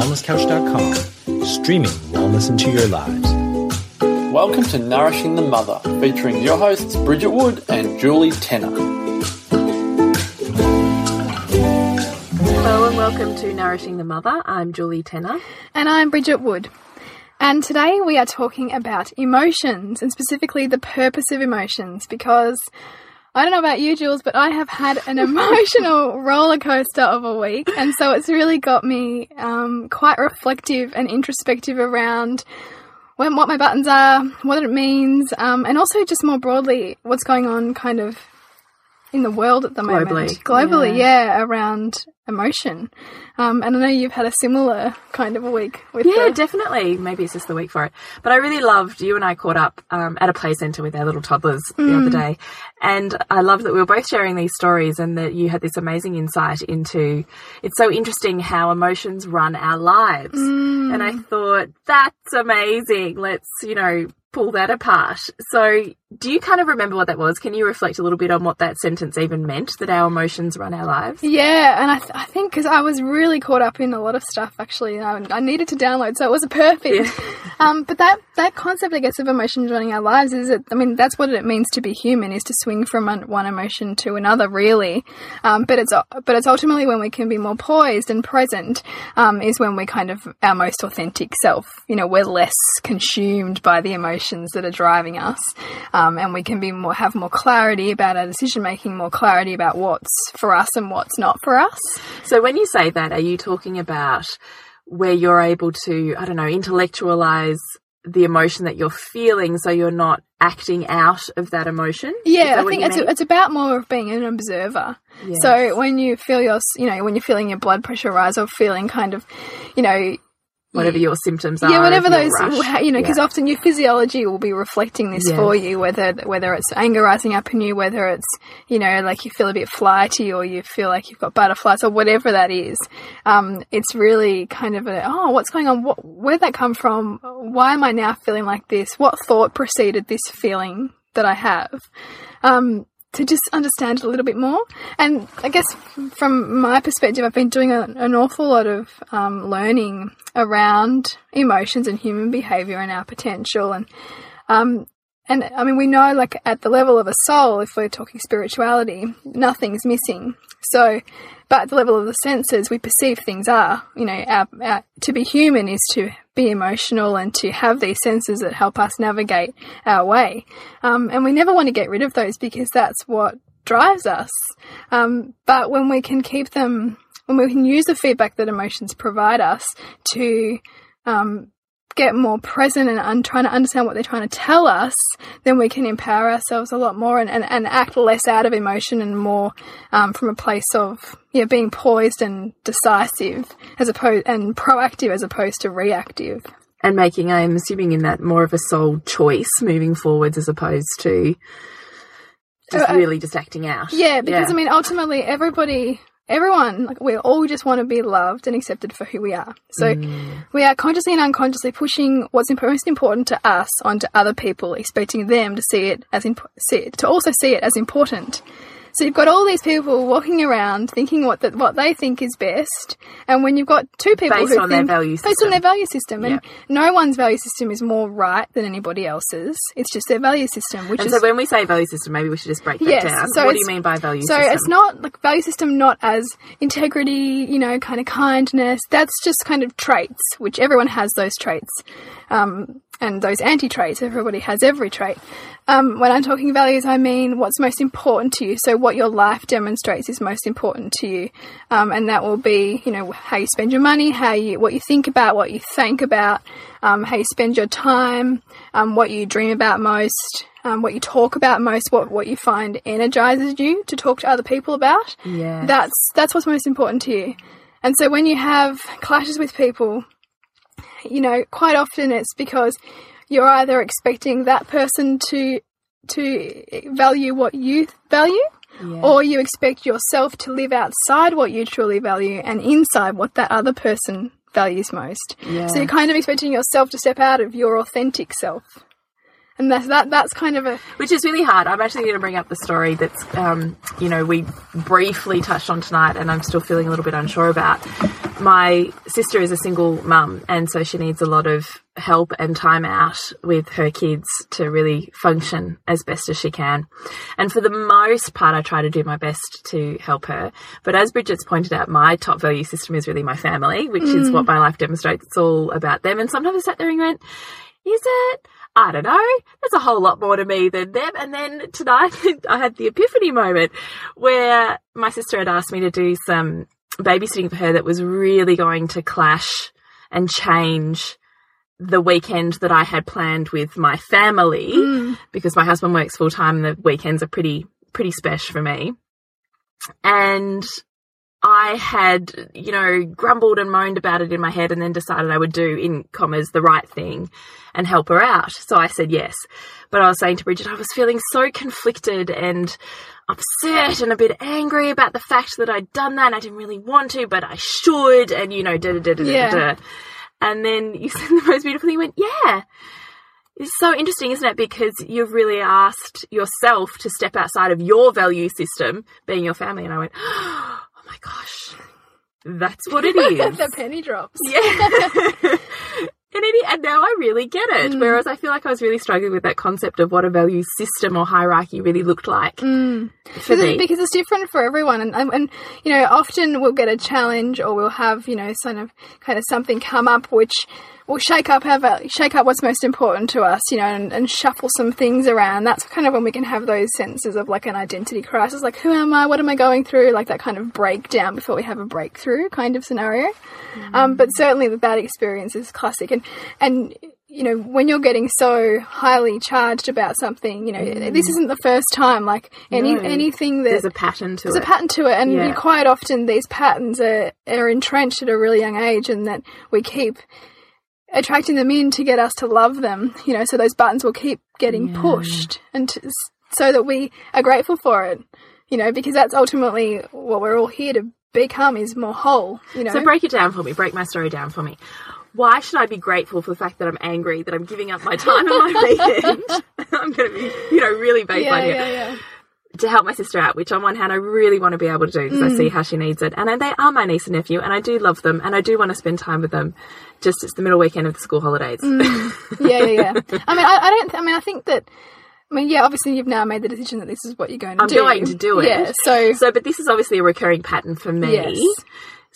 wellnesscouch.com, streaming wellness into your lives. Welcome to Nourishing the Mother, featuring your hosts Bridget Wood and Julie Tenner. Hello and welcome to Nourishing the Mother. I'm Julie Tenner. And I'm Bridget Wood. And today we are talking about emotions and specifically the purpose of emotions because I don't know about you, Jules, but I have had an emotional roller coaster of a week. And so it's really got me um, quite reflective and introspective around when, what my buttons are, what it means, um, and also just more broadly what's going on kind of in the world at the moment. Globally. Globally, yeah, yeah around emotion. Um, and I know you've had a similar kind of a week with Yeah, the... definitely. Maybe it's just the week for it. But I really loved you and I caught up um, at a play centre with our little toddlers mm. the other day. And I loved that we were both sharing these stories and that you had this amazing insight into it's so interesting how emotions run our lives. Mm. And I thought, that's amazing. Let's, you know, pull that apart. So, do you kind of remember what that was? Can you reflect a little bit on what that sentence even meant that our emotions run our lives? Yeah, and I, th I think because I was really caught up in a lot of stuff actually, I, I needed to download, so it was a perfect. Yeah. um, but that that concept, I guess, of emotions running our lives is it. I mean, that's what it means to be human is to swing from one emotion to another, really. Um, but it's but it's ultimately when we can be more poised and present um, is when we're kind of our most authentic self. You know, we're less consumed by the emotions emotions that are driving us, um, Um, and we can be more have more clarity about our decision making, more clarity about what's for us and what's not for us. So when you say that, are you talking about where you're able to, I don't know, intellectualize the emotion that you're feeling, so you're not acting out of that emotion? Yeah, I think it's, it's about more of being an observer. Yes. So when you feel your, you know, when you're feeling your blood pressure rise or feeling kind of, you know, whatever your symptoms are. Yeah, whatever those, rush. you know, because yeah. often your physiology will be reflecting this for you, whether whether it's anger rising up in you, whether it's you know like you feel a bit flighty or you feel like you've got butterflies or whatever that is. Um, it's really kind of a oh, what's going on? What, where'd that come from? Why am I now feeling like this? What thought preceded this feeling that I have? Um, to just understand it a little bit more. And I guess from my perspective, I've been doing an awful lot of um, learning around emotions and human behavior and our potential. And, um, and I mean, we know like at the level of a soul, if we're talking spirituality, nothing's missing. So, but at the level of the senses, we perceive things are, you know, our, our, to be human is to be emotional and to have these senses that help us navigate our way. Um, and we never want to get rid of those because that's what drives us. Um, but when we can keep them, when we can use the feedback that emotions provide us to um, get more present and un- trying to understand what they're trying to tell us, then we can empower ourselves a lot more and, and, and act less out of emotion and more um, from a place of yeah being poised and decisive as opposed and proactive as opposed to reactive. And making, I'm assuming, in that more of a soul choice moving forwards as opposed to just uh, really just acting out. Yeah, because yeah. I mean, ultimately, everybody everyone, like we all just want to be loved and accepted for who we are. So mm. we are consciously and unconsciously pushing what's most important to us onto other people, expecting them to see it as see it, to also see it as important. So you've got all these people walking around thinking what that what they think is best, and when you've got two people based who on think, their value system. based on their value system, and no one's value system is more right than anybody else's. It's just their value system. Which and is, so when we say value system, maybe we should just break that yes, down. So what do you mean by value so system? So it's not like value system, not as integrity, you know, kind of kindness. That's just kind of traits, which everyone has those traits. Um, and those anti traits. Everybody has every trait. Um, when I'm talking values, I mean what's most important to you. So, what your life demonstrates is most important to you, um, and that will be, you know, how you spend your money, how you, what you think about, what you think about, um, how you spend your time, um, what you dream about most, um, what you talk about most, what what you find energizes you to talk to other people about. Yeah, that's that's what's most important to you. And so, when you have clashes with people you know, quite often it's because you're either expecting that person to to value what you value yeah. or you expect yourself to live outside what you truly value and inside what that other person values most. Yeah. So you're kind of expecting yourself to step out of your authentic self. And that's that that's kind of a which is really hard. I'm actually going to bring up the story that's um, you know we briefly touched on tonight, and I'm still feeling a little bit unsure about. my sister is a single mum, and so she needs a lot of help and time out with her kids to really function as best as she can. And for the most part, I try to do my best to help her. But as Bridget's pointed out, my top value system is really my family, which mm. is what my life demonstrates. It's all about them. And sometimes I sat there and went, is it? I don't know. There's a whole lot more to me than them. And then tonight I had the epiphany moment where my sister had asked me to do some babysitting for her that was really going to clash and change the weekend that I had planned with my family mm. because my husband works full time and the weekends are pretty pretty special for me. And I had, you know, grumbled and moaned about it in my head and then decided I would do, in commas, the right thing and help her out. So I said yes. But I was saying to Bridget, I was feeling so conflicted and upset and a bit angry about the fact that I'd done that and I didn't really want to, but I should, and you know, da da da da yeah. da. And then you said the most beautiful thing, you went, yeah. It's so interesting, isn't it? Because you've really asked yourself to step outside of your value system, being your family. And I went, oh my gosh, that's what it is. the penny drops. Yeah. And, it, and now I really get it. Mm. Whereas I feel like I was really struggling with that concept of what a value system or hierarchy really looked like mm. for because, me. because it's different for everyone. And, and, and, you know, often we'll get a challenge or we'll have, you know, sort of kind of something come up which will shake up our shake up what's most important to us, you know, and, and, shuffle some things around. That's kind of when we can have those senses of like an identity crisis, like who am I, what am I going through, like that kind of breakdown before we have a breakthrough kind of scenario. Mm. Um, but certainly the bad experience is classic, and and you know when you're getting so highly charged about something, you know mm. this isn't the first time. Like any no. anything that there's a pattern to it. there's it. a pattern to it, and yeah. quite often these patterns are are entrenched at a really young age, and that we keep attracting them in to get us to love them, you know, so those buttons will keep getting yeah. pushed and so that we are grateful for it, you know, because that's ultimately what we're all here to become is more whole, you know. So break it down for me, break my story down for me. Why should I be grateful for the fact that I'm angry, that I'm giving up my time and my weekend? I'm going to be, you know, really baseline yeah, here. Yeah, yeah to help my sister out, which on one hand I really want to be able to do because mm. I see how she needs it. And they are my niece and nephew, and I do love them, and I do want to spend time with them. Just it's the middle weekend of the school holidays. Mm. Yeah, yeah, yeah. I mean, I, I, don't. I mean, I think that. I mean, yeah. Obviously, you've now made the decision that this is what you're going to I'm do. I'm going to do it. Yeah. So, so, but this is obviously a recurring pattern for me. Yes.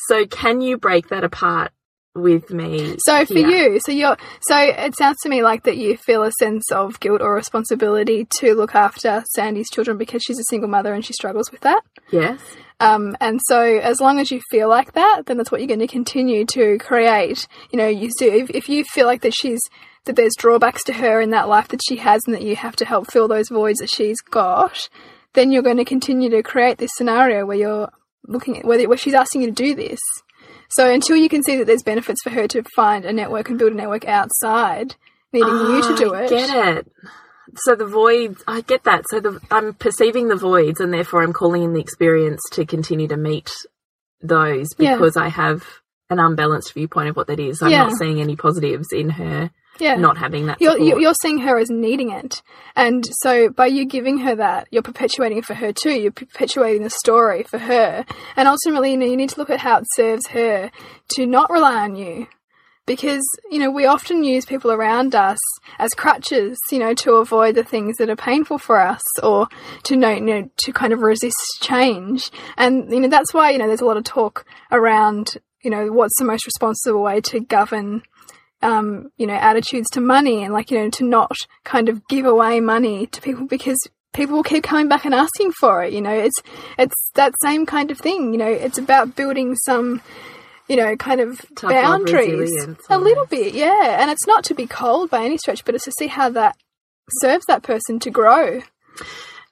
So, can you break that apart with me. So for you, so you're so it sounds to me like that you feel a sense of guilt or responsibility to look after Sandy's children because she's a single mother and she struggles with that. Yes. Um, and so as long as you feel like that, then that's what you're going to continue to create. You know, you do if, if you feel like that she's that there's drawbacks to her in that life that she has and that you have to help fill those voids that she's got, then you're going to continue to create this scenario where you're looking at whether where she's asking you to do this so until you can see that there's benefits for her to find a network and build a network outside, needing oh, you to ah, do it. I get it. So the voids, I get that. So the, I'm perceiving the voids, and therefore I'm calling in the experience to continue to meet those because yeah. I have an unbalanced viewpoint of what that is. I'm yeah. not seeing any positives in her yeah. not having that you're, you're, seeing her as needing it. And so by you giving her that, you're perpetuating for her too. You're perpetuating the story for her. And ultimately, you, know, you need to look at how it serves her to not rely on you. Because, you know, we often use people around us as crutches, you know, to avoid the things that are painful for us or to know, you know, to kind of resist change. And, you know, that's why, you know, there's a lot of talk around, you know, what's the most responsible way to govern um, you know, attitudes to money and like, you know, to not kind of give away money to people because people will keep coming back and asking for it. You know, it's, it's that same kind of thing. You know, it's about building some, you know, kind of Tough boundaries. A little bit, yeah. And it's not to be cold by any stretch, but it's to see how that serves that person to grow.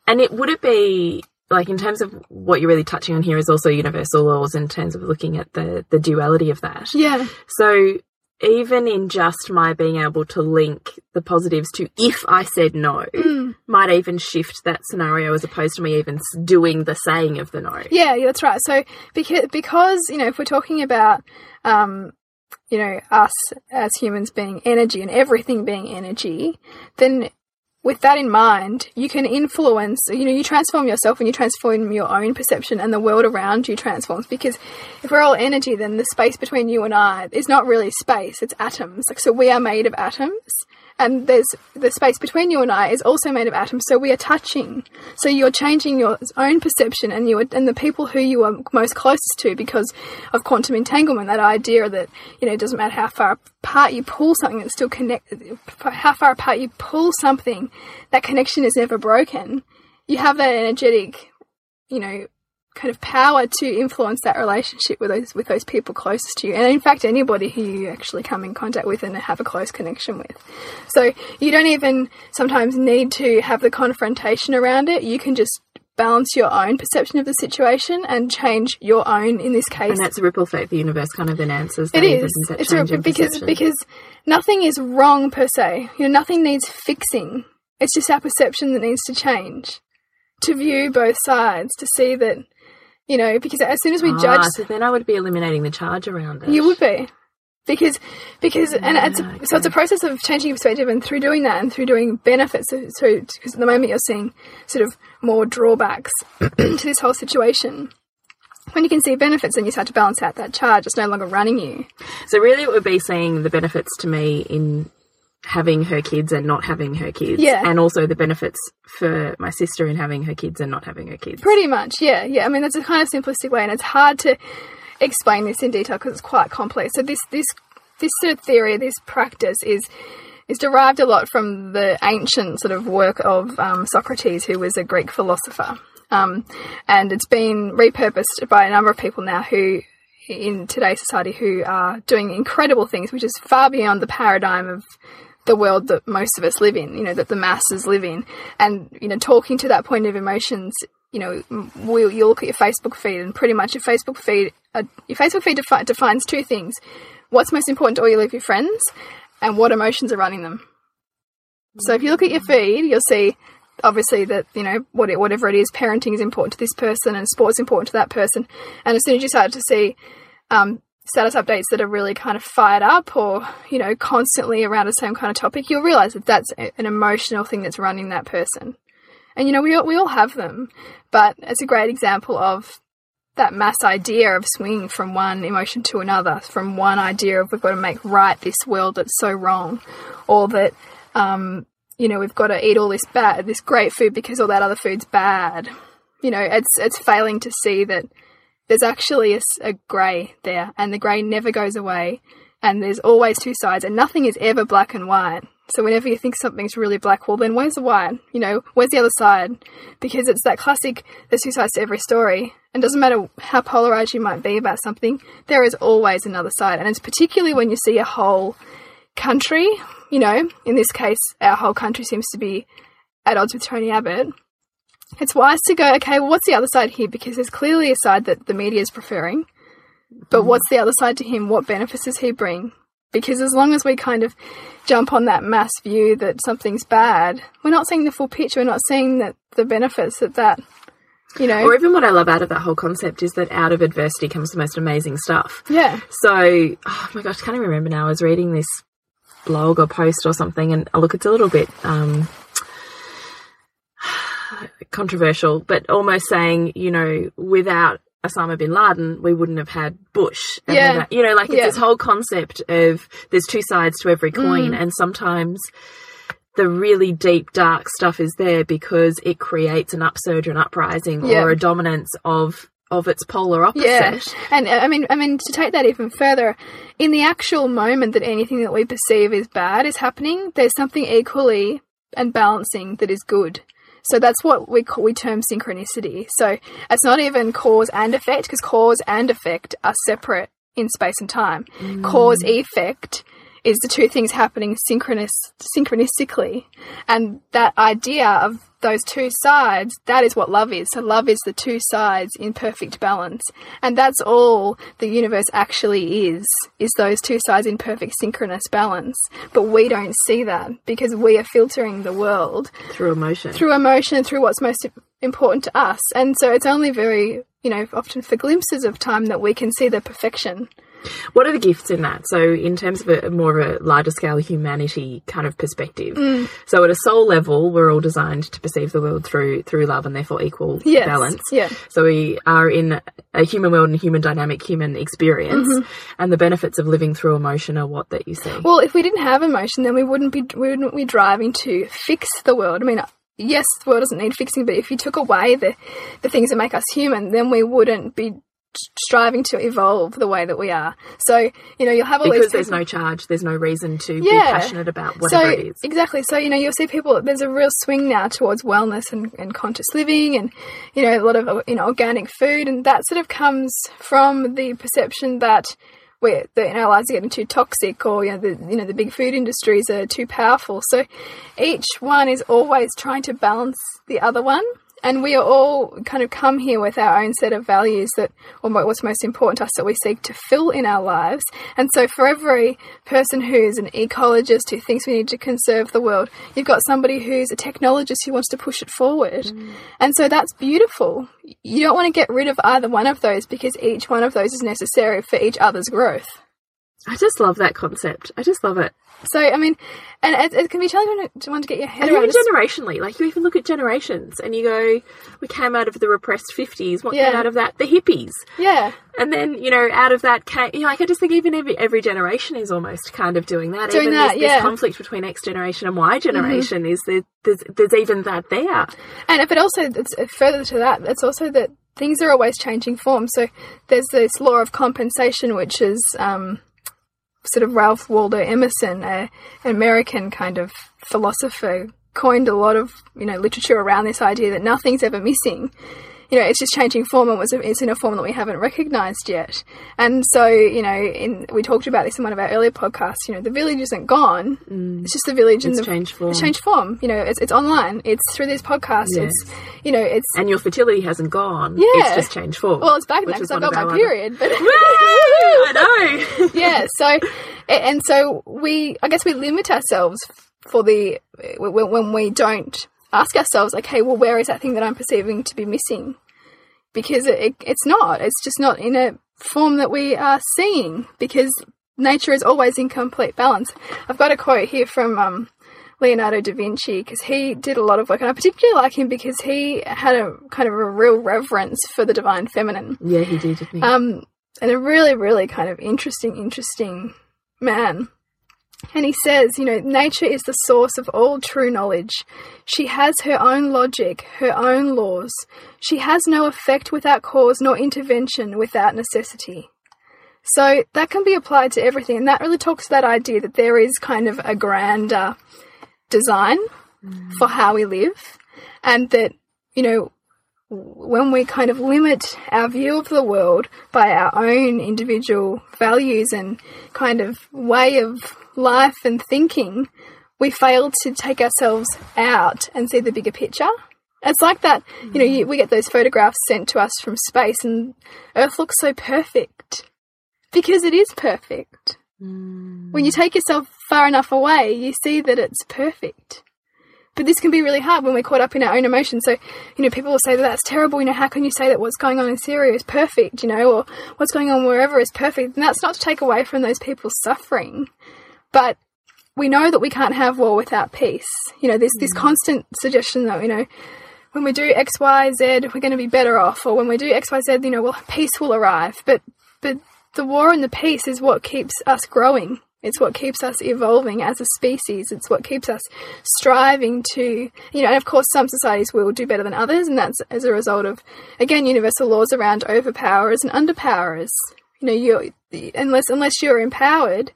And it would it be like in terms of what you're really touching on here is also universal laws in terms of looking at the the duality of that. Yeah. So even in just my being able to link the positives to if I said no, mm. might even shift that scenario as opposed to me even doing the saying of the no. Yeah, that's right. So because because you know if we're talking about um, you know us as humans being energy and everything being energy, then with that in mind, you can influence, you know, you transform yourself and you transform your own perception and the world around you transforms. Because if we're all energy, then the space between you and I is not really space, it's atoms. Like, so we are made of atoms and there's the space between you and I is also made of atoms, so we are touching. So you're changing your own perception and you are, and the people who you are most closest to because of quantum entanglement. That idea that you know it doesn't matter how far apart you pull something, it's still connected. How far apart you pull something, that connection is never broken. You have that energetic, you know, kind of power to influence that relationship with those with those people closest to you. And in fact anybody who you actually come in contact with and have a close connection with. So you don't even sometimes need to have the confrontation around it. You can just balance your own perception of the situation and change your own in this case. and that's a ripple effect. The universe kind of then answers it is. it's a, because because nothing is wrong per se. You know nothing needs fixing. It's just our perception that needs to change. To view both sides to see that you know, because as soon as we ah, judge, so then I would be eliminating the charge around it. You would be, because because and it's a, okay. so it's a process of changing perspective, and through doing that, and through doing benefits. So because at the moment you're seeing sort of more drawbacks to this whole situation. When you can see benefits, then you start to balance out that charge. It's no longer running you. So really, it would be seeing the benefits to me in having her kids and not having her kids. Yeah. And also the benefits for my sister in having her kids and not having her kids. Pretty much, yeah. Yeah. I mean, that's a kind of simplistic way, and it's hard to explain this in detail because it's quite complex. So this this this sort of theory, this practice is is derived a lot from the ancient sort of work of um, Socrates, who was a Greek philosopher. Um, and it's been repurposed by a number of people now who in today's society who are doing incredible things, which is far beyond the paradigm of the world that most of us live in, you know, that the masses live in. And, you know, talking to that point of emotions, you know, we'll, you look at your Facebook feed and pretty much your Facebook feed, uh, your Facebook feed defi defines two things. What's most important to all your, your friends and what emotions are running them. So if you look at your feed, you'll see obviously that, you know, whatever it is, parenting is important to this person and sport's is important to that person. And as soon as you start to see, um, status updates that are really kind of fired up or, you know, constantly around the same kind of topic, you'll realize that that's an emotional thing that's running that person. And, you know, we all, we all have them, but it's a great example of that mass idea of swinging from one emotion to another, from one idea of we've got to make right this world that's so wrong, or that, um, you know, we've got to eat all this bad, this great food because all that other food's bad. You know, it's it's failing to see that there's actually a, a grey there, and the grey never goes away, and there's always two sides, and nothing is ever black and white. So whenever you think something's really black, well, then where's the white? You know, where's the other side? Because it's that classic, there's two sides to every story. And doesn't matter how polarized you might be about something, there is always another side. And it's particularly when you see a whole country, you know, in this case, our whole country seems to be at odds with Tony Abbott it's wise to go, okay, well, what's the other side here? Because there's clearly a side that the media is preferring. But mm. what's the other side to him? What benefits does he bring? Because as long as we kind of jump on that mass view that something's bad, we're not seeing the full picture. We're not seeing that the benefits that that, you know. Or even what I love out of that whole concept is that out of adversity comes the most amazing stuff. Yeah. So, oh my gosh, I can't even remember now. I was reading this blog or post or something, and oh, look, it's a little bit um, controversial, but almost saying, you know, without Osama bin Laden, we wouldn't have had Bush. yeah. Without, you know, like it's yeah. this whole concept of there's two sides to every coin, mm. and sometimes the really deep, dark stuff is there because it creates an upsurge, an uprising, yeah. or a dominance of of its polar opposite. Yeah, and I mean, I mean, to take that even further, in the actual moment that anything that we perceive is bad is happening, there's something equally and balancing that is good. So that's what we call, we term synchronicity. So it's not even cause and effect because cause and effect are separate in space and time. Mm. Cause effect is the two things happening synchronous synchronistically, and that idea of those two sides, that is what love is. So love is the two sides in perfect balance. And that's all the universe actually is, is those two sides in perfect synchronous balance. But we don't see that because we are filtering the world through emotion. Through emotion, through what's most important to us. And so it's only very, you know, often for glimpses of time that we can see the perfection What are the gifts in that? So, in terms of a more of a larger scale humanity kind of perspective, Mm. so at a soul level, we're all designed to perceive the world through through love and therefore equal Yes, balance. yeah. So we are in a human world and human dynamic human experience, Mm-hmm. and the benefits of living through emotion are what that you see. Well, if we didn't have emotion, then we wouldn't be we wouldn't be driving to fix the world. I mean, yes, the world doesn't need fixing, but if you took away the the things that make us human, then we wouldn't be striving to evolve the way that we are. So, you know, you'll have all because these there's no charge, there's no reason to be passionate about whatever so, it is. Exactly. So, you know, you'll see people, there's a real swing now towards wellness and, and conscious living and, you know, a lot of, you know, organic food. And that sort of comes from the perception that we're, that you know, our lives are getting too toxic or, you know, the, you know, the big food industries are too powerful. So each one is always trying to balance the other one. And we are all kind of come here with our own set of values that, or what's most important to us that we seek to fill in our lives. And so for every person who's an ecologist who thinks we need to conserve the world, you've got somebody who's a technologist who wants to push it forward. Mm. And so that's beautiful. You don't want to get rid of either one of those because each one of those is necessary for each other's growth. I just love that concept. I just love it. So, I mean, and it, it can be challenging to, want to get your head And around even generationally, like you even look at generations and you go, we came out of the repressed 50s. What Yeah. came out of that? The hippies. Yeah. And then, you know, out of that came, you know, like I just think even every, every generation is almost kind of doing that. Doing even that, this, yeah. Mm-hmm. this conflict between X generation and Y generation is that there's, there's even that there. And but also, it's uh, further to that, it's also that things are always changing form. So there's this law of compensation, which is um, sort of Ralph Waldo Emerson, a, an American kind of philosopher, coined a lot of you know literature around this idea that nothing's ever missing. You know, it's just changing form, and was it's in a form that we haven't recognised yet. And so, you know, in we talked about this in one of our earlier podcasts. You know, the village isn't gone; mm. it's just the village in It's the changed form. It's changed form. You know, it's it's online. It's through these podcasts. Yes. It's you know, it's And your fertility hasn't gone. Yeah. It's just changed form. well, it's back now because I got my period. But! I know. yeah, so and so we, I guess, we limit ourselves for the when, when we don't ask ourselves, okay, well, where is that thing that I'm perceiving to be missing? Because it, it, it's not. It's just not in a form that we are seeing. Because nature is always in complete balance. I've got a quote here from um, Leonardo da Vinci because he did a lot of work, and I particularly like him because he had a kind of a real reverence for the divine feminine yeah, he did, didn't he? um, and a really, really kind of interesting, interesting man. And he says, you know, nature is the source of all true knowledge. She has her own logic, her own laws. She has no effect without cause, nor intervention without necessity. So that can be applied to everything, and that really talks to that idea that there is kind of a grander design mm. for how we live, and that, you know, when we kind of limit our view of the world by our own individual values and kind of way of life and thinking, we fail to take ourselves out and see the bigger picture. It's like that, you know, you, we get those photographs sent to us from space and Earth looks so perfect because it is perfect. Mm. When you take yourself far enough away, you see that it's perfect. But this can be really hard when we're caught up in our own emotions. So, you know, people will say that that's terrible. You know, how can you say that what's going on in Syria is perfect, you know, or what's going on wherever is perfect? And that's not to take away from those people's suffering. But we know that we can't have war without peace. You know, there's this mm. constant suggestion that, you know, when we do X, Y, Z, we're going to be better off. Or when we do X, Y, Z, you know, well, peace will arrive. But, but the war and the peace is what keeps us growing. It's what keeps us evolving as a species. It's what keeps us striving to, you know, and of course, some societies will do better than others, and that's as a result of, again, universal laws around overpowers and underpowers. You know, you unless unless you're empowered,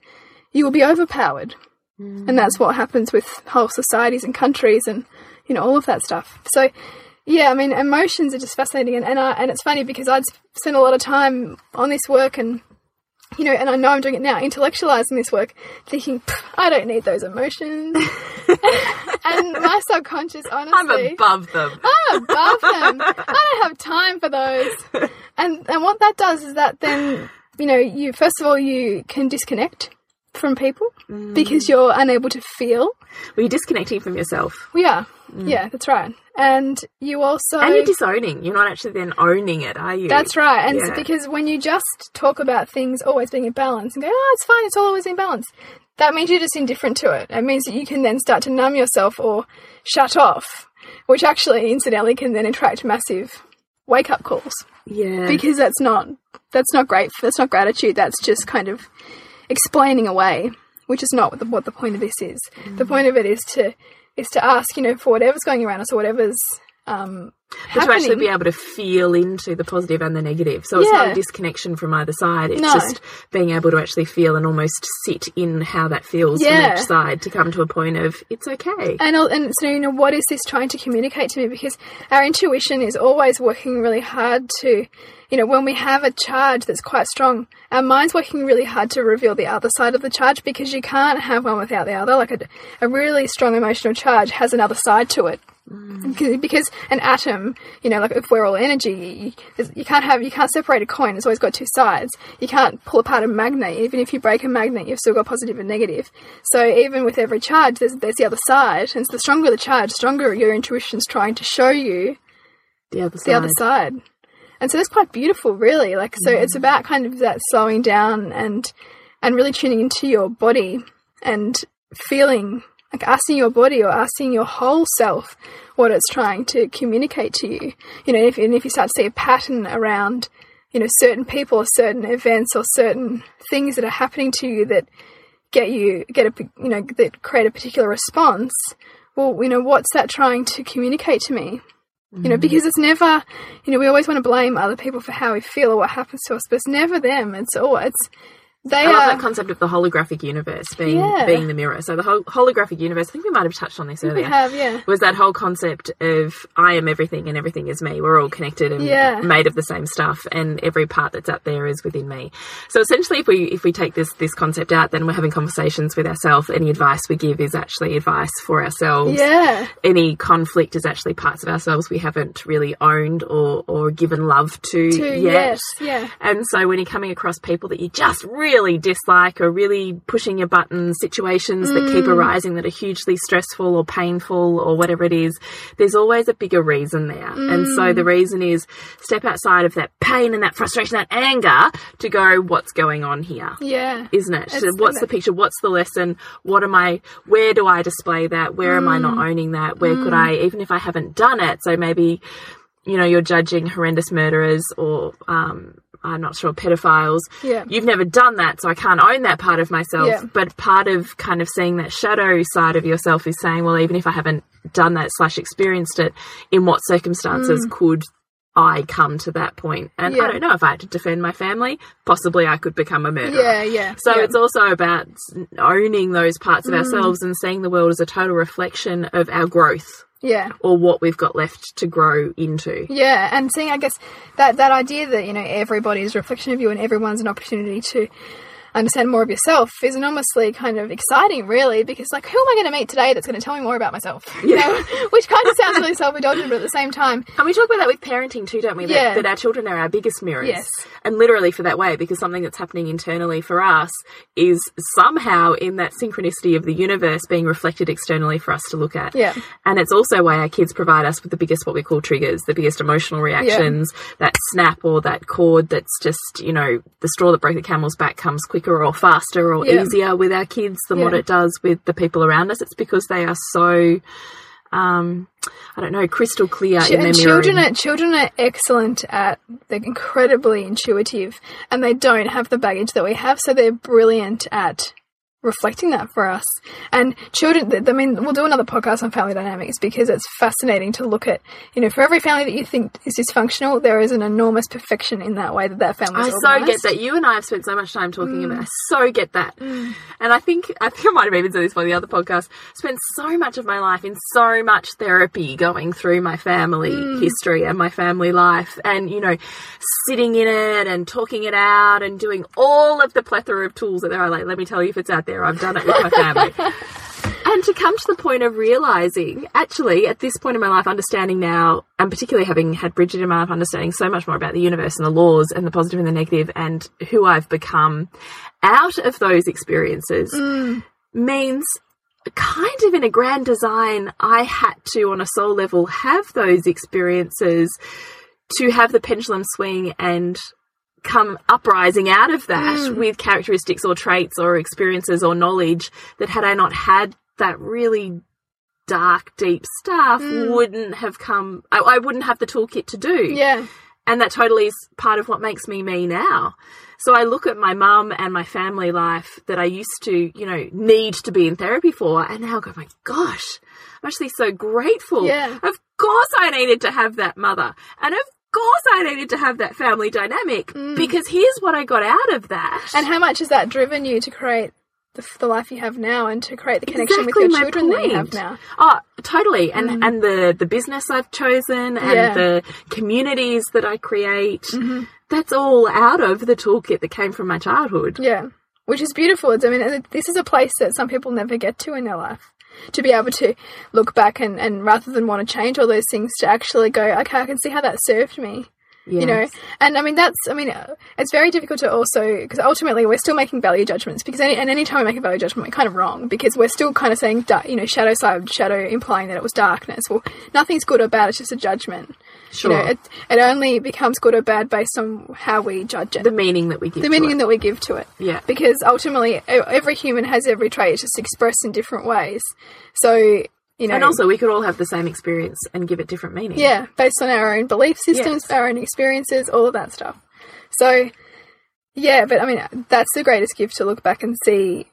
you will be overpowered, and hmm. that's what happens with whole societies and countries, and you know, all of that stuff. So, yeah, I mean, emotions are just fascinating, and and, I, and it's funny because I'd spent a lot of time on this work and you know, and I know I'm doing it now, intellectualizing this work, thinking, I don't need those emotions. and my subconscious, honestly. I'm above them. I'm above them. I don't have time for those. And and what that does is that then, you know, you first of all you can disconnect from people mm. because you're unable to feel. Well, you're disconnecting from yourself. Yeah, mm. yeah, that's right. And you also and you're disowning. You're not actually then owning it, are you? That's right. And yeah. because when you just talk about things always being in balance and go, "Oh, it's fine. It's always in balance," that means you're just indifferent to it. It means that you can then start to numb yourself or shut off, which actually, incidentally, can then attract massive wake up calls. Yeah. Because that's not that's not great. That's not gratitude. That's just kind of explaining away, which is not what the, what the point of this is. Mm. The point of it is to is to ask, you know, for whatever's going around us or whatever's um, but to actually be able to feel into the positive and the negative. So it's yeah. not a disconnection from either side. It's no. just being able to actually feel and almost sit in how that feels yeah. from each side to come to a point of it's okay. And and so you know what is this trying to communicate to me? Because our intuition is always working really hard to, you know, when we have a charge that's quite strong, our mind's working really hard to reveal the other side of the charge because you can't have one without the other. Like a, a really strong emotional charge has another side to it. Mm. Because an atom, you know, like if we're all energy, you, you, can't have, you can't separate a coin. It's always got two sides. You can't pull apart a magnet. Even if you break a magnet, you've still got positive and negative. So even with every charge, there's, there's the other side. And so the stronger the charge, stronger your intuition's trying to show you the other side. The other side. And so that's quite beautiful, really. Like, so mm. it's about kind of that slowing down and, and really tuning into your body and feeling like asking your body or asking your whole self what it's trying to communicate to you. You know, if, and if you start to see a pattern around, you know, certain people or certain events or certain things that are happening to you that get you, get a, you know, that create a particular response, well, you know, what's that trying to communicate to me? You know, mm. because it's never, you know, we always want to blame other people for how we feel or what happens to us, but it's never them. It's all, it's, they I love are... that concept of the holographic universe being yeah. being the mirror. So the whole holographic universe, I think we might have touched on this earlier. We have, yeah. Was that whole concept of I am everything and everything is me. We're all connected and yeah. made of the same stuff, and every part that's out there is within me. So essentially, if we if we take this this concept out, then we're having conversations with ourselves. Any advice we give is actually advice for ourselves. Yeah. Any conflict is actually parts of ourselves we haven't really owned or or given love to, to yet. Yes, yeah. And so when you're coming across people that you just really dislike or really pushing your buttons, situations mm. that keep mm. arising that are hugely stressful or painful or whatever it is, there's always a bigger reason there. Mm. And so the mm. reason is step outside of that pain and that frustration, that anger to go, what's going on here? Yeah. Isn't it? So what's the picture? What's the lesson? What am I, where do I display that? Where mm. am I not mm. owning that? Where could I, even if I haven't done it? So maybe, you know, you're judging horrendous murderers or, um, I'm not sure, pedophiles. Yeah. You've never done that, so I can't own that part of myself. Yeah. But part of kind of seeing that shadow side of yourself is saying, well, even if I haven't done that slash experienced it, in what circumstances mm. could I come to that point. And yeah. I don't know if I had to defend my family, possibly I could become a murderer. Yeah, yeah. So yeah. it's also about owning those parts of mm. ourselves and seeing the world as a total reflection of our growth. Yeah. Or what we've got left to grow into. Yeah, and seeing, I guess, that, that idea that, you know, everybody is a reflection of you and everyone's an opportunity to understand more of yourself is enormously kind of exciting, really, because like, who am I going to meet today that's going to tell me more about myself? You yeah. know, which kind of sounds really self-indulgent, but at the same time, and we talk about that with parenting too, don't we? That, yeah. that our children are our biggest mirrors. Yes, and literally for that way, because something that's happening internally for us is somehow in that synchronicity of the universe being reflected externally for us to look at. Yeah, and it's also why our kids provide us with the biggest what we call triggers, the biggest emotional reactions, yeah. that snap or that cord that's just you know the straw that broke the camel's back comes quicker or faster or yeah. easier with our kids than yeah. what it does with the people around us. It's because they are so um, I don't know, crystal clear Ch in their children are children are excellent at they're incredibly intuitive and they don't have the baggage that we have, so they're brilliant at reflecting that for us. And children, I mean, we'll do another podcast on family dynamics because it's fascinating to look at, you know, for every family that you think is dysfunctional, there is an enormous perfection in that way that that family I so get that. You and I have spent so much time talking mm. about I so get that. Mm. And I think, I think I might have even said this on the other podcast, spent so much of my life in so much therapy going through my family mm. history and my family life and, you know, sitting in it and talking it out and doing all of the plethora of tools that there are. Like, let me tell you if it's out there, I've done it with my family. and to come to the point of realizing, actually, at this point in my life, understanding now, and particularly having had Bridget in my life, understanding so much more about the universe and the laws and the positive and the negative and who I've become out of those experiences Mm. means kind of in a grand design, I had to, on a soul level, have those experiences to have the pendulum swing and come uprising out of that hmm. with characteristics or traits or experiences or knowledge that had I not had that really dark, deep stuff, hmm. wouldn't have come, I, I wouldn't have the toolkit to do. Yeah. And that totally is part of what makes me me now. So I look at my mum and my family life that I used to, you know, need to be in therapy for, and now I go, my gosh, I'm actually so grateful. Yeah. Of course I needed to have that mother. And of course I needed to have that family dynamic mm. because here's what I got out of that. And how much has that driven you to create the, the life you have now and to create the connection Exactly with your children that you have now? Oh, totally. And mm. and the the business I've chosen and Yeah. the communities that I create, mm-hmm. that's all out of the toolkit that came from my childhood. Yeah, which is beautiful. It's, I mean, this is a place that some people never get to in their life. To be able to look back and, and rather than want to change all those things, to actually go, okay, I can see how that served me. You know, and I mean that's I mean uh, it's very difficult to also because ultimately we're still making value judgments because any, and any time we make a value judgment we're kind of wrong because we're still kind of saying you know shadow side shadow implying that it was darkness. Well nothing's good or bad it's just a judgment Sure. you know it, it only becomes good or bad based on how we judge it the meaning that we give the meaning it. that we give to it. Yeah. Because ultimately, every human has every trait, it's just expressed in different ways. So, you know. and also we could all have the same experience and give it different meaning. yeah, based on our own belief systems, Yes. our own experiences, all of that stuff. So, yeah, but I mean, that's the greatest gift to look back and see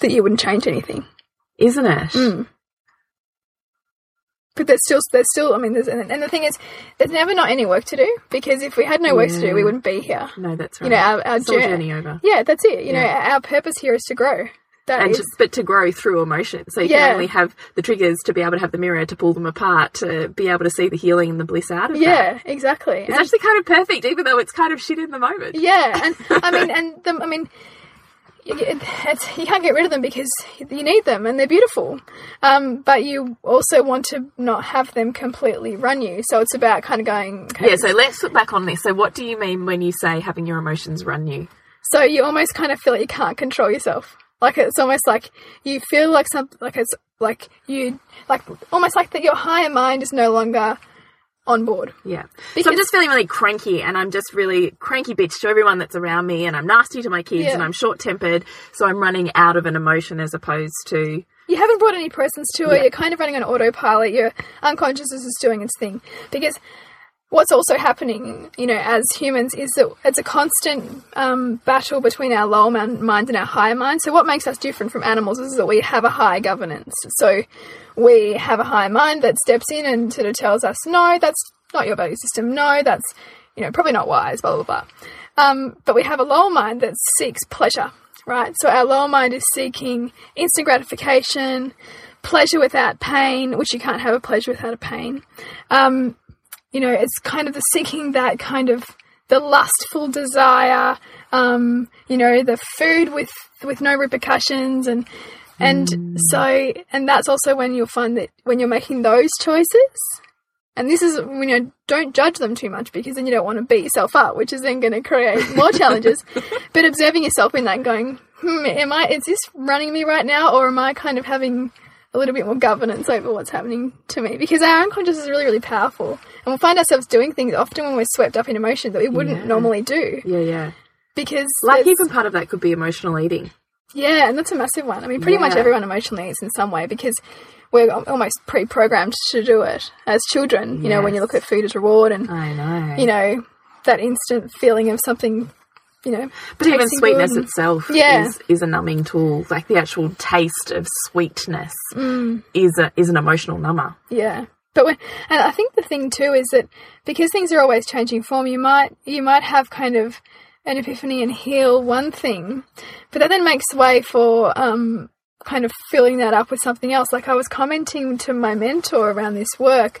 that you wouldn't change anything. Isn't it? Mm. But there's still, there's still, I mean, there's, and the thing is, there's never not any work to do because if we had no work to do, we wouldn't be here. No, that's right. You know, our, our it's all jour- journey over. Yeah, that's it. You know, our purpose here is to grow. That And is- just, but to grow through emotion. So you Yeah. can only have the triggers to be able to have the mirror to pull them apart, to be able to see the healing and the bliss out of it. yeah, exactly. It's And- actually kind of perfect, even though it's kind of shit in the moment. yeah, and I mean, and the, I mean, y- y- it's, you can't get rid of them because you need them and they're beautiful. Um, but you also want to not have them completely run you. So it's about kind of going. Okay, Yeah, so let's look back on this. So, what do you mean when you say having your emotions run you? So you almost kind of feel like you can't control yourself. Like it's almost like you feel like some like it's like you like almost like that your higher mind is no longer on board. Yeah. so I'm just feeling really cranky and I'm just really cranky bitch to everyone that's around me and I'm nasty to my kids Yeah. and I'm short tempered. So I'm running out of an emotion as opposed to. You haven't brought any presence to it. Yeah. You're kind of running on autopilot. Your unconsciousness is doing its thing. Because what's also happening, you know, as humans is that it's a constant um, battle between our lower mind and our higher mind. So what makes us different from animals is that we have a high governance. So we have a higher mind that steps in and sort of tells us, no, that's not your value system. No, that's, you know, probably not wise, blah, blah, blah. Um, but we have a lower mind that seeks pleasure, right? So our lower mind is seeking instant gratification, pleasure without pain, which you can't have a pleasure without a pain. Um, you know, it's kind of the seeking that kind of the lustful desire, um, you know, the food with with no repercussions and and so and that's also when you'll find that when you're making those choices and this is when you know, don't judge them too much because then you don't want to beat yourself up, which is then going to create more challenges. But observing yourself in that, and going, hmm, am I? Is this running me right now, or am I kind of having a little bit more governance over what's happening to me? Because our unconscious is really, really powerful, and we'll find ourselves doing things often when we're swept up in emotion that we wouldn't Yeah. normally do Yeah, yeah. because Like, even part of that could be emotional eating. yeah, and that's a massive one. I mean, pretty much everyone emotionally eats in some way because we're almost pre-programmed to do it as children. You know, when you look at food as reward and I know. you know that instant feeling of something, you know, But even sweetness and- itself Yeah. is, is a numbing tool. Like the actual taste of sweetness Mm. is a is an emotional number. Yeah. But when, and I think the thing too is that because things are always changing form, you might you might have kind of an epiphany and heal one thing, but that then makes way for um, kind of filling that up with something else. Like I was commenting to my mentor around this work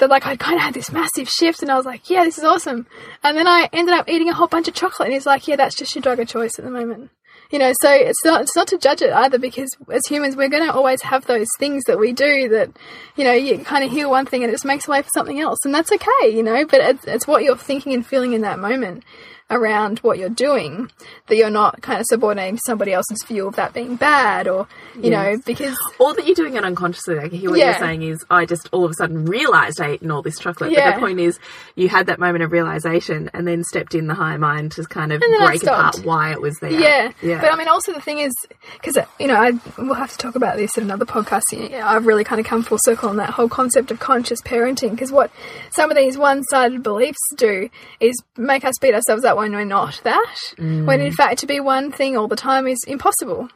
that like I kind of had this massive shift, and I was like, yeah, this is awesome. And then I ended up eating a whole bunch of chocolate, and he's like, yeah, that's just your drug of choice at the moment. You know, so it's not it's not to judge it either because as humans we're going to always have those things that we do that, you know, you kind of hear one thing and it just makes way for something else, and that's okay, you know. But it's, it's what you're thinking and feeling in that moment around what you're doing that you're not kind of subordinating to somebody else's view of that being bad or you yes. know because or that you're doing it unconsciously like here what yeah. you're saying is I just all of a sudden realized I ate all this chocolate yeah. but the point is you had that moment of realization and then stepped in the higher mind to kind of break apart why it was there yeah yeah but I mean also the thing is because you know I we'll have to talk about this in another podcast I've really kind of come full circle on that whole concept of conscious parenting because what some of these one-sided beliefs do is make us beat ourselves up when we're not that. Mm. When in fact, to be one thing all the time is impossible.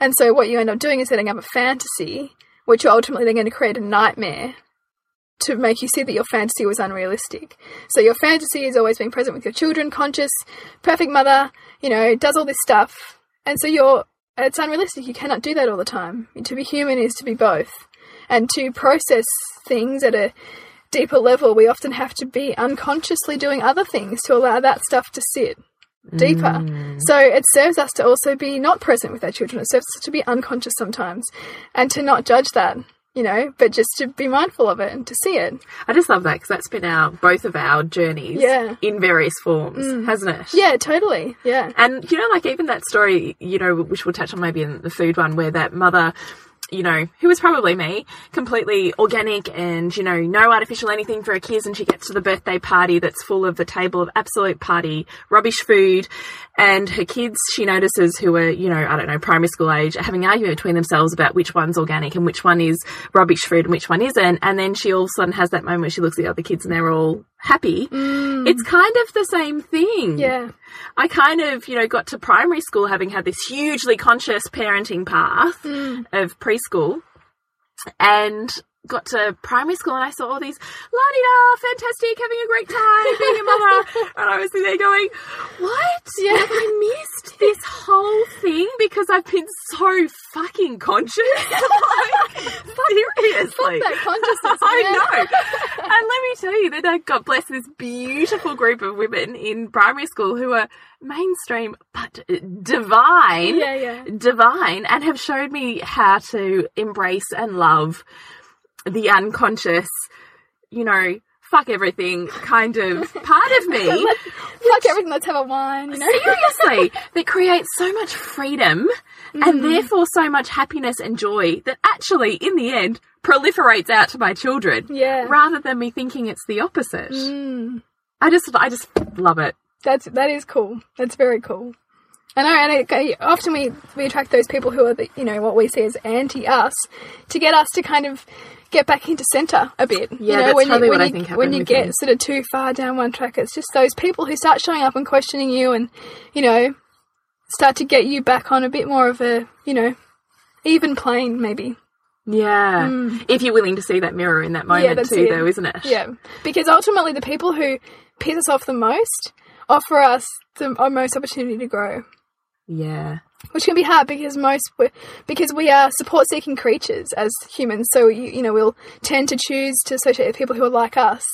And so, what you end up doing is setting up a fantasy, which you're ultimately then going to create a nightmare to make you see that your fantasy was unrealistic. So, your fantasy is always being present with your children, conscious, perfect mother, you know, does all this stuff. And so, you're it's unrealistic. You cannot do that all the time. To be human is to be both. And to process things at a deeper level, we often have to be unconsciously doing other things to allow that stuff to sit deeper. Mm. So it serves us to also be not present with our children. It serves us to be unconscious sometimes and to not judge that, you know, but just to be mindful of it and to see it. I just love that because that's been our both of our journeys yeah. in various forms, mm. hasn't it? Yeah, totally. Yeah. And you know, like even that story, you know, which we'll touch on maybe in the food one where that mother you know, who was probably me, completely organic and, you know, no artificial anything for her kids. And she gets to the birthday party that's full of a table of absolute party rubbish food. And her kids, she notices who are, you know, I don't know, primary school age, having an argument between themselves about which one's organic and which one is rubbish food and which one isn't. And then she all of a sudden has that moment where she looks at the other kids and they're all happy. Mm. It's kind of the same thing. Yeah. I kind of, you know, got to primary school having had this hugely conscious parenting path mm. of preschool. And got to primary school and I saw all these la di da, fantastic, having a great time being a mother. and I was there going, What? Yeah. Have I missed this whole thing because I've been so fucking conscious? like, seriously. that consciousness. I know. and let me tell you that I uh, got blessed this beautiful group of women in primary school who are mainstream but uh, divine. Yeah, yeah. Divine and have showed me how to embrace and love the unconscious, you know, fuck everything kind of part of me. fuck everything, let's have a wine, you know? Seriously, that creates so much freedom mm. and therefore so much happiness and joy that actually, in the end, proliferates out to my children. Yeah. Rather than me thinking it's the opposite. Mm. I just, I just love it. That's, that is cool. That's very cool. I know, and it, often we, we attract those people who are, the, you know, what we see as anti us to get us to kind of get back into centre a bit. Yeah, you know, that's when you, when what you, I think When you get me. sort of too far down one track, it's just those people who start showing up and questioning you and, you know, start to get you back on a bit more of a, you know, even plane, maybe. Yeah. Mm. If you're willing to see that mirror in that moment yeah, too, it. though, isn't it? Yeah. Because ultimately, the people who piss us off the most offer us the most opportunity to grow. Yeah which can be hard because most because we are support seeking creatures as humans so you, you know we'll tend to choose to associate with people who are like us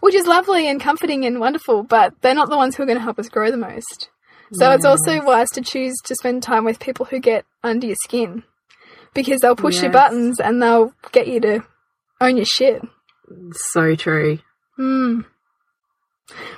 which is lovely and comforting and wonderful but they're not the ones who are going to help us grow the most. So it's also wise to choose to spend time with people who get under your skin because they'll push yes. your buttons and they'll get you to own your shit. So true. Hmm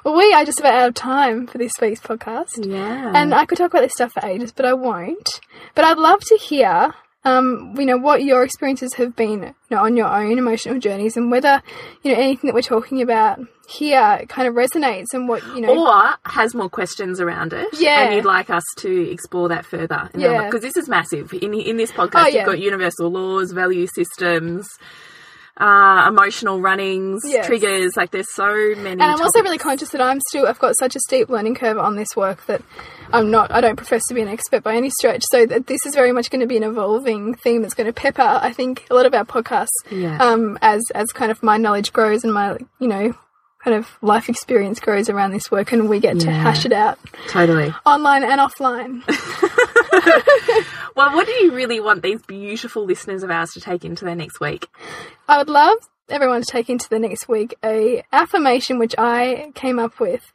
well, we are just about out of time for this week's podcast. Yeah. And I could talk about this stuff for ages, but I won't. But I'd love to hear, um, you know, what your experiences have been you know, on your own emotional journeys and whether, you know, anything that we're talking about here kind of resonates and what, you know. Or has more questions around it. Yeah. And you'd like us to explore that further. Yeah. Because this is massive. In, in this podcast, oh, yeah. you've got universal laws, value systems uh, emotional runnings, yes. triggers. Like there's so many. And I'm topics. also really conscious that I'm still I've got such a steep learning curve on this work that I'm not. I don't profess to be an expert by any stretch. So that this is very much going to be an evolving theme that's going to pepper. I think a lot of our podcasts. Yeah. Um, as as kind of my knowledge grows and my you know kind of life experience grows around this work and we get yeah. to hash it out totally online and offline well what do you really want these beautiful listeners of ours to take into their next week I would love everyone to take into the next week a affirmation which I came up with.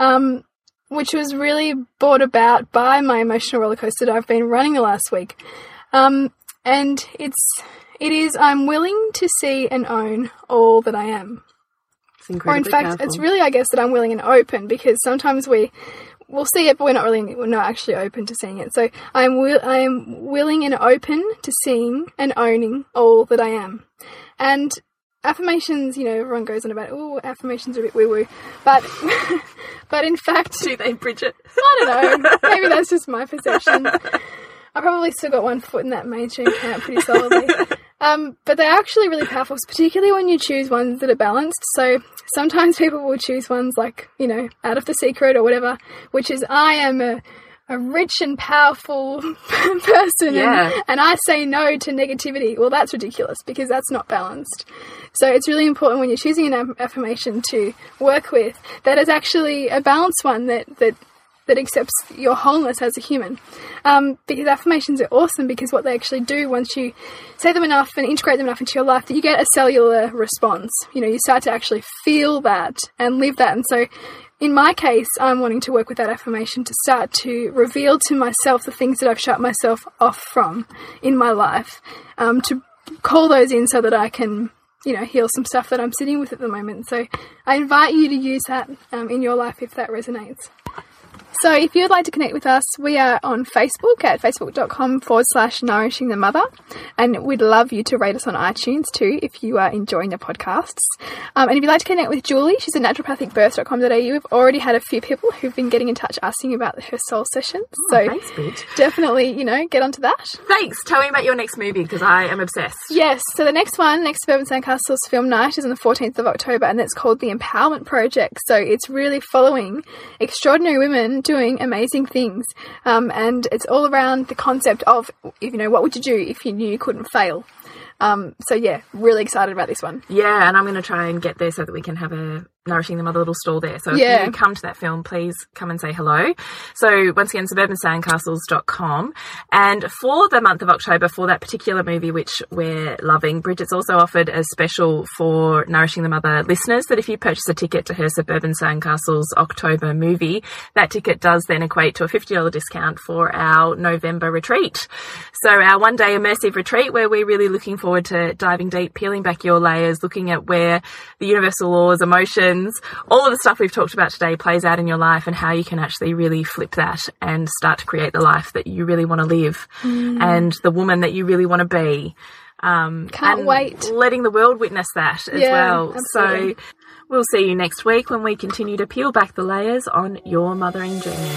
Um, which was really brought about by my emotional roller coaster that I've been running the last week. Um, and it's it is I'm willing to see and own all that I am. Or in fact, powerful. it's really I guess that I'm willing and open because sometimes we we'll see it, but we're not really we're not actually open to seeing it. So I'm I am willing and open to seeing and owning all that I am, and affirmations. You know, everyone goes on about oh affirmations are a bit woo woo, but but in fact, do they, Bridget? I don't know. Maybe that's just my perception. I probably still got one foot in that mainstream camp pretty solidly. Um, but they're actually really powerful, particularly when you choose ones that are balanced. So sometimes people will choose ones like, you know, out of the secret or whatever, which is I am a, a rich and powerful person Yeah. and, and I say no to negativity. Well, that's ridiculous because that's not balanced. So it's really important when you're choosing an affirmation to work with that is actually a balanced one that, that that accepts your wholeness as a human. Um, because affirmations are awesome because what they actually do once you say them enough and integrate them enough into your life that you get a cellular response. You know, you start to actually feel that and live that. And so in my case, I'm wanting to work with that affirmation to start to reveal to myself the things that I've shut myself off from in my life, um, to call those in so that I can, you know, heal some stuff that I'm sitting with at the moment. So I invite you to use that um, in your life if that resonates. So if you'd like to connect with us, we are on Facebook at facebook.com forward slash nourishing the mother. And we'd love you to rate us on iTunes too if you are enjoying the podcasts. Um, and if you'd like to connect with Julie, she's at naturopathicbirth.com.au. We've already had a few people who've been getting in touch asking about her soul sessions. so Thanks, definitely, you know, get onto that. Thanks. Tell me about your next movie because I am obsessed. Yes, so the next one, next Suburban Sandcastles film night, is on the 14th of October, and it's called The Empowerment Project. So it's really following extraordinary women doing amazing things, um, and it's all around the concept of, you know, what would you do if you knew you couldn't fail? Um, so yeah, really excited about this one. Yeah, and I'm going to try and get there so that we can have a Nourishing the Mother little stall there. So if you come to that film, please come and say hello. So once again, suburbansandcastles.com. And for the month of October, for that particular movie, which we're loving, Bridget's also offered a special for Nourishing the Mother listeners that if you purchase a ticket to her Suburban Sandcastles October movie, that ticket does then equate to a $50 discount for our November retreat. So our one day immersive retreat where we're really looking forward to diving deep, peeling back your layers, looking at where the universal laws, emotions, all of the stuff we've talked about today plays out in your life and how you can actually really flip that and start to create the life that you really want to live and the woman that you really want to be. Um, Can't and wait. Letting the world witness that as Yeah, well. absolutely. So we'll see you next week when we continue to peel back the layers on your mothering journey.